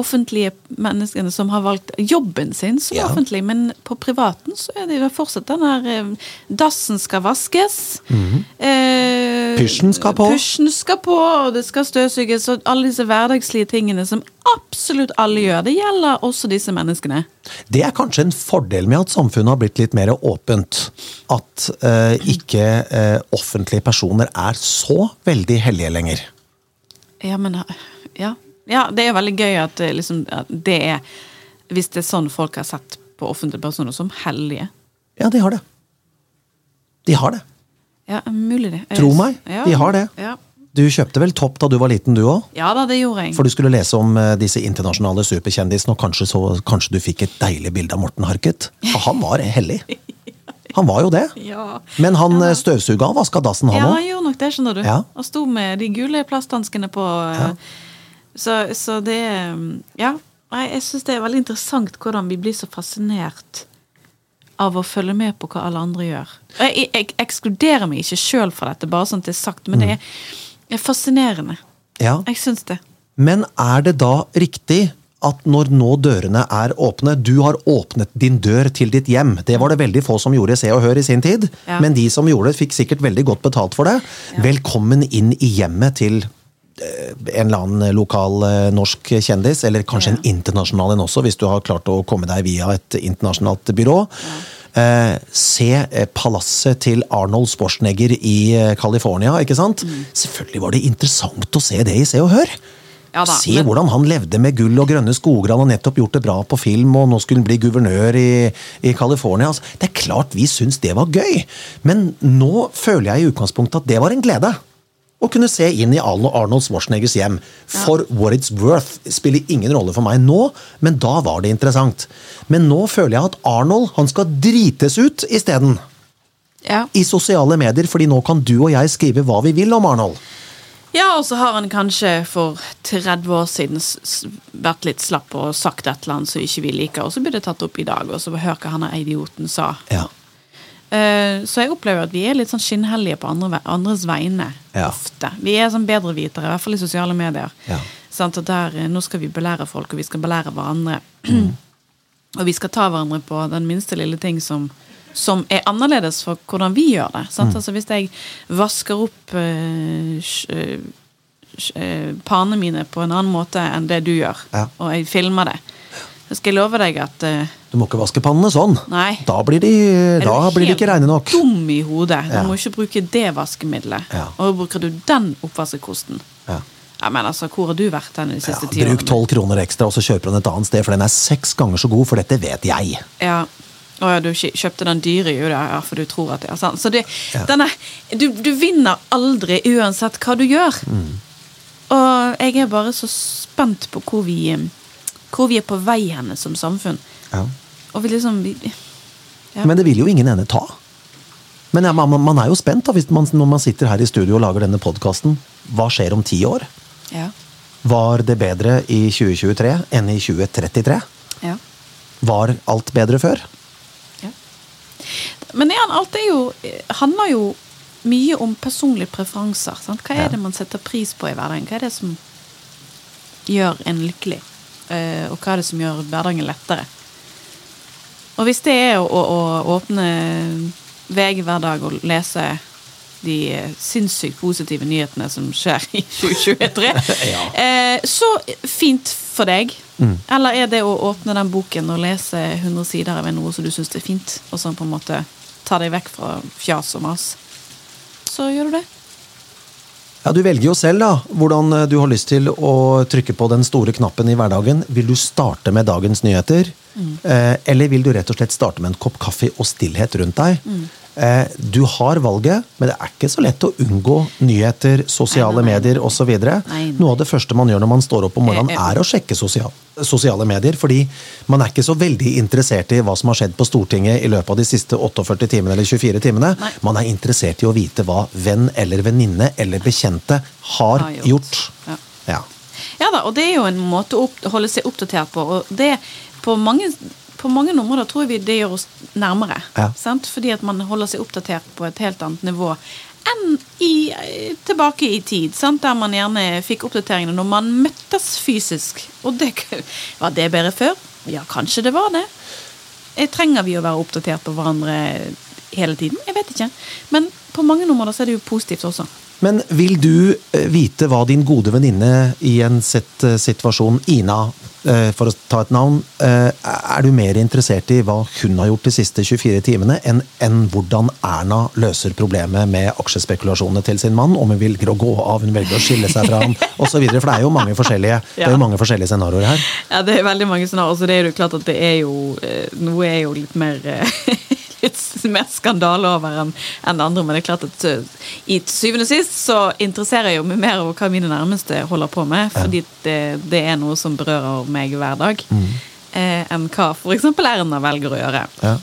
[SPEAKER 2] offentlige menneskene som har valgt jobben sin som
[SPEAKER 1] Ja.
[SPEAKER 2] offentlig, men på privaten så er det jo fortsatt den der eh, Dassen skal vaskes. eh,
[SPEAKER 1] Pysjen skal på.
[SPEAKER 2] Pysjen skal på, og det skal støvsuges, og alle disse hverdagslige tingene som absolutt alle gjør. Det gjelder også disse menneskene.
[SPEAKER 1] Det er kanskje en fordel med at samfunnet har blitt litt mer åpent. At eh, ikke eh, offentlige personer er så veldig hellige lenger.
[SPEAKER 2] Ja, men ja. Ja, det er veldig gøy at, eh, liksom, at det er Hvis det er sånn folk har sett på offentlige personer som hellige.
[SPEAKER 1] Ja, de har det. De har det.
[SPEAKER 2] Ja, mulig det.
[SPEAKER 1] Tro meg,
[SPEAKER 2] Ja.
[SPEAKER 1] de har det.
[SPEAKER 2] Ja.
[SPEAKER 1] Du kjøpte vel Topp da du var liten, du òg?
[SPEAKER 2] ja da, det gjorde jeg.
[SPEAKER 1] For du skulle lese om eh, disse internasjonale superkjendisene, og kanskje, så, kanskje du fikk et deilig bilde av Morten Harket? Ja, han var hellig. Han var jo det.
[SPEAKER 2] Ja.
[SPEAKER 1] Men han ja. støvsuga og vaska dassen, han
[SPEAKER 2] Ja, han gjorde nok det, skjønner du.
[SPEAKER 1] Ja.
[SPEAKER 2] Og sto med de gule plasthanskene på. eh, Så, så det mm, Ja. Jeg syns det er veldig interessant hvordan vi blir så fascinert av å følge med på hva alle andre gjør. Jeg, jeg ekskluderer meg ikke sjøl fra dette, bare sånn at det er sagt, men det er, er fascinerende.
[SPEAKER 1] Ja.
[SPEAKER 2] Jeg syns det.
[SPEAKER 1] Men er det da riktig at når nå dørene er åpne Du har åpnet din dør til ditt hjem. Det var det veldig få som gjorde Se og Hør i sin tid.
[SPEAKER 2] Ja.
[SPEAKER 1] Men de som gjorde det, fikk sikkert veldig godt betalt for det. Velkommen inn i hjemmet til en eller annen lokal eh, norsk kjendis, eller kanskje
[SPEAKER 2] Ja.
[SPEAKER 1] en internasjonal en også, hvis du har klart å komme deg via et internasjonalt byrå. Eh, se eh, palasset til Arnold Schwarzenegger i eh, California, ikke sant?
[SPEAKER 2] Mm.
[SPEAKER 1] Selvfølgelig var det interessant å se det i Se og Hør.
[SPEAKER 2] Ja da,
[SPEAKER 1] Se
[SPEAKER 2] men-
[SPEAKER 1] hvordan han levde med gull og grønne skoger. Han har nettopp gjort det bra på film, og nå skulle han bli guvernør i, i California. Altså, det er klart vi syns det var gøy, men nå føler jeg i utgangspunktet at det var en glede. Å kunne se inn i Arnold Schwarzeneggers hjem. For what it's worth spiller ingen rolle for meg nå, men da var det interessant. Men nå føler jeg at Arnold han skal drites ut isteden.
[SPEAKER 2] Ja.
[SPEAKER 1] I sosiale medier, fordi nå kan du og jeg skrive hva vi vil om Arnold.
[SPEAKER 2] ja, og så har han kanskje for 30 år siden vært litt slapp og sagt et eller annet som ikke vi liker, og så blir det tatt opp i dag, og så hør hva han idioten sa.
[SPEAKER 1] Ja.
[SPEAKER 2] Eh, Så jeg opplever at vi er litt sånn skinnhellige på andre, andres vegne.
[SPEAKER 1] Ja.
[SPEAKER 2] Ofte. Vi er sånn bedrevitere, i hvert fall i sosiale medier.
[SPEAKER 1] Ja.
[SPEAKER 2] Sånn, der, eh, nå skal vi belære folk, og vi skal belære hverandre.
[SPEAKER 1] Mm.
[SPEAKER 2] og vi skal ta hverandre på den minste lille ting som, som er annerledes for hvordan vi gjør det.
[SPEAKER 1] Mm.
[SPEAKER 2] Altså Hvis jeg vasker opp sj- eh, panene mine på en annen måte enn det du gjør,
[SPEAKER 1] Ja.
[SPEAKER 2] og jeg filmer det, så skal jeg love deg at eh,
[SPEAKER 1] Du må ikke vaske pannene sånn.
[SPEAKER 2] Nei.
[SPEAKER 1] Da blir de,
[SPEAKER 2] er du
[SPEAKER 1] da blir de ikke reine nok.
[SPEAKER 2] dum i hodet. Du
[SPEAKER 1] Ja.
[SPEAKER 2] må ikke bruke det vaskemiddelet.
[SPEAKER 1] Ja.
[SPEAKER 2] Og bruker du den oppvaskekosten.
[SPEAKER 1] Ja.
[SPEAKER 2] Ja, men altså, Hvor har du vært den de
[SPEAKER 1] Ja,
[SPEAKER 2] siste årene?
[SPEAKER 1] bruk tolv kroner ekstra, og så kjøper du den et annet sted, for den er seks ganger så god, for dette vet jeg.
[SPEAKER 2] Ja. Å ja, du kjøpte den dyre, jo da, ja, for du tror at det er sant. Så det, denne, du, du vinner aldri uansett hva du gjør.
[SPEAKER 1] Mm.
[SPEAKER 2] Og jeg er bare så spent på hvor vi, hvor vi er på vei henne som samfunn.
[SPEAKER 1] Ja.
[SPEAKER 2] Og vi liksom vi, Ja.
[SPEAKER 1] Men det vil jo ingen ende ta. Men ja, man, man er jo spent da, hvis man, når man sitter her i studio og lager denne podkasten. Hva skjer om ti år?
[SPEAKER 2] ja.
[SPEAKER 1] Var det bedre i 2023 enn i 2033?
[SPEAKER 2] ja.
[SPEAKER 1] Var alt bedre før?
[SPEAKER 2] Ja. Men igjen, alt er jo, handler jo mye om personlige preferanser. Sant? Hva er det man setter pris på i hverdagen? Hva er det som gjør en lykkelig? Eh, og hva er det som gjør hverdagen lettere? Og hvis det er å, å, å åpne VG hver dag og lese de sinnssykt positive nyhetene som skjer i 2023.
[SPEAKER 1] Ja.
[SPEAKER 2] eh, så fint for deg. Eller er det å åpne den boken og lese 100 sider av noe som du syns er fint, og sånn på en måte ta deg vekk fra fjas og mas, så gjør du det.
[SPEAKER 1] Ja, Du velger jo selv da, hvordan eh, du har lyst til å trykke på den store knappen i hverdagen. Vil du starte med dagens nyheter, mm. eller vil du rett og slett starte med en kopp kaffe og stillhet rundt deg? Eh, du har valget, men det er ikke så lett å unngå nyheter, sosiale
[SPEAKER 2] Nei, nei, nei.
[SPEAKER 1] medier osv. Noe av det første man gjør når man står opp om morgenen,
[SPEAKER 2] Eh, eh.
[SPEAKER 1] er å sjekke sosial, sosiale medier. Fordi man er ikke så veldig interessert i hva som har skjedd på Stortinget i løpet av de siste 48 timene eller 24 timene. Man er interessert i å vite hva venn eller venninne eller bekjente har
[SPEAKER 2] Har gjort.
[SPEAKER 1] gjort.
[SPEAKER 2] Ja.
[SPEAKER 1] Ja.
[SPEAKER 2] Ja da, og det er jo en måte å holde seg oppdatert på. Og det på mange, på mange områder tror vi det gjør oss nærmere.
[SPEAKER 1] Ja.
[SPEAKER 2] Fordi at man holder seg oppdatert på et helt annet nivå enn i, tilbake i tid. Sant? Der man gjerne fikk oppdateringene når man møttes fysisk. Og det, var det bedre før? Ja, kanskje det var det. Eh, Trenger vi å være oppdatert på hverandre hele tiden? Jeg vet ikke. Men på mange områder så er det jo positivt også.
[SPEAKER 1] Men vil du eh, vite hva din gode venninne i en sett eh, situasjon, Ina, eh, for å ta et navn, er du mer interessert i hva hun har gjort de siste 24 timene, enn enn hvordan Erna løser problemet med aksjespekulasjonene til sin mann? Om hun velger å gå av, hun velger å skille seg fra ham, osv. For det er jo mange forskjellige,
[SPEAKER 2] Ja.
[SPEAKER 1] forskjellige scenarioer her.
[SPEAKER 2] Ja, det er veldig mange scenarioer. Så det er jo klart at det er jo Noe er jo litt mer mer skandale over enn en andre, men det er klart at eh, i syvende og sist så interesserer jeg jo meg mer over hva mine nærmeste holder på med, fordi det, det er noe som berører meg hver dag, eh, enn hva f.eks. Erna velger å gjøre.
[SPEAKER 1] Ja.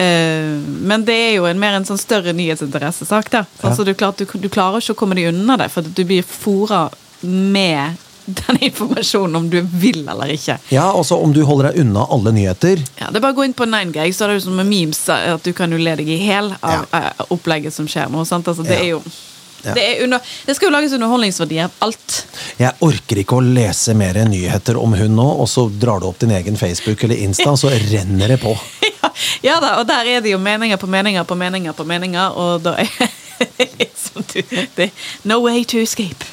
[SPEAKER 2] Eh, men det er jo en mer en sånn større nyhetsinteressesak. da. Altså, du, klart, du, du klarer ikke å komme deg unna det, for du blir fora med den informasjonen om du vil eller ikke.
[SPEAKER 1] Ja, også om du holder deg unna alle nyheter.
[SPEAKER 2] Ja, det er bare å gå inn på 9gag, så er det jo som med memes at du kan jo le deg i hjel av
[SPEAKER 1] Ja.
[SPEAKER 2] uh, opplegget som skjer nå. Sant? Altså, det
[SPEAKER 1] Ja.
[SPEAKER 2] er jo
[SPEAKER 1] Ja.
[SPEAKER 2] det, er under, det skal jo lages underholdningsverdi av alt.
[SPEAKER 1] Jeg orker ikke å lese mer nyheter om hun nå, og så drar du opp din egen Facebook eller Insta, så renner det på.
[SPEAKER 2] ja, ja da, og der er det jo meninger på meninger på meninger på meninger, og da er det liksom No way to escape.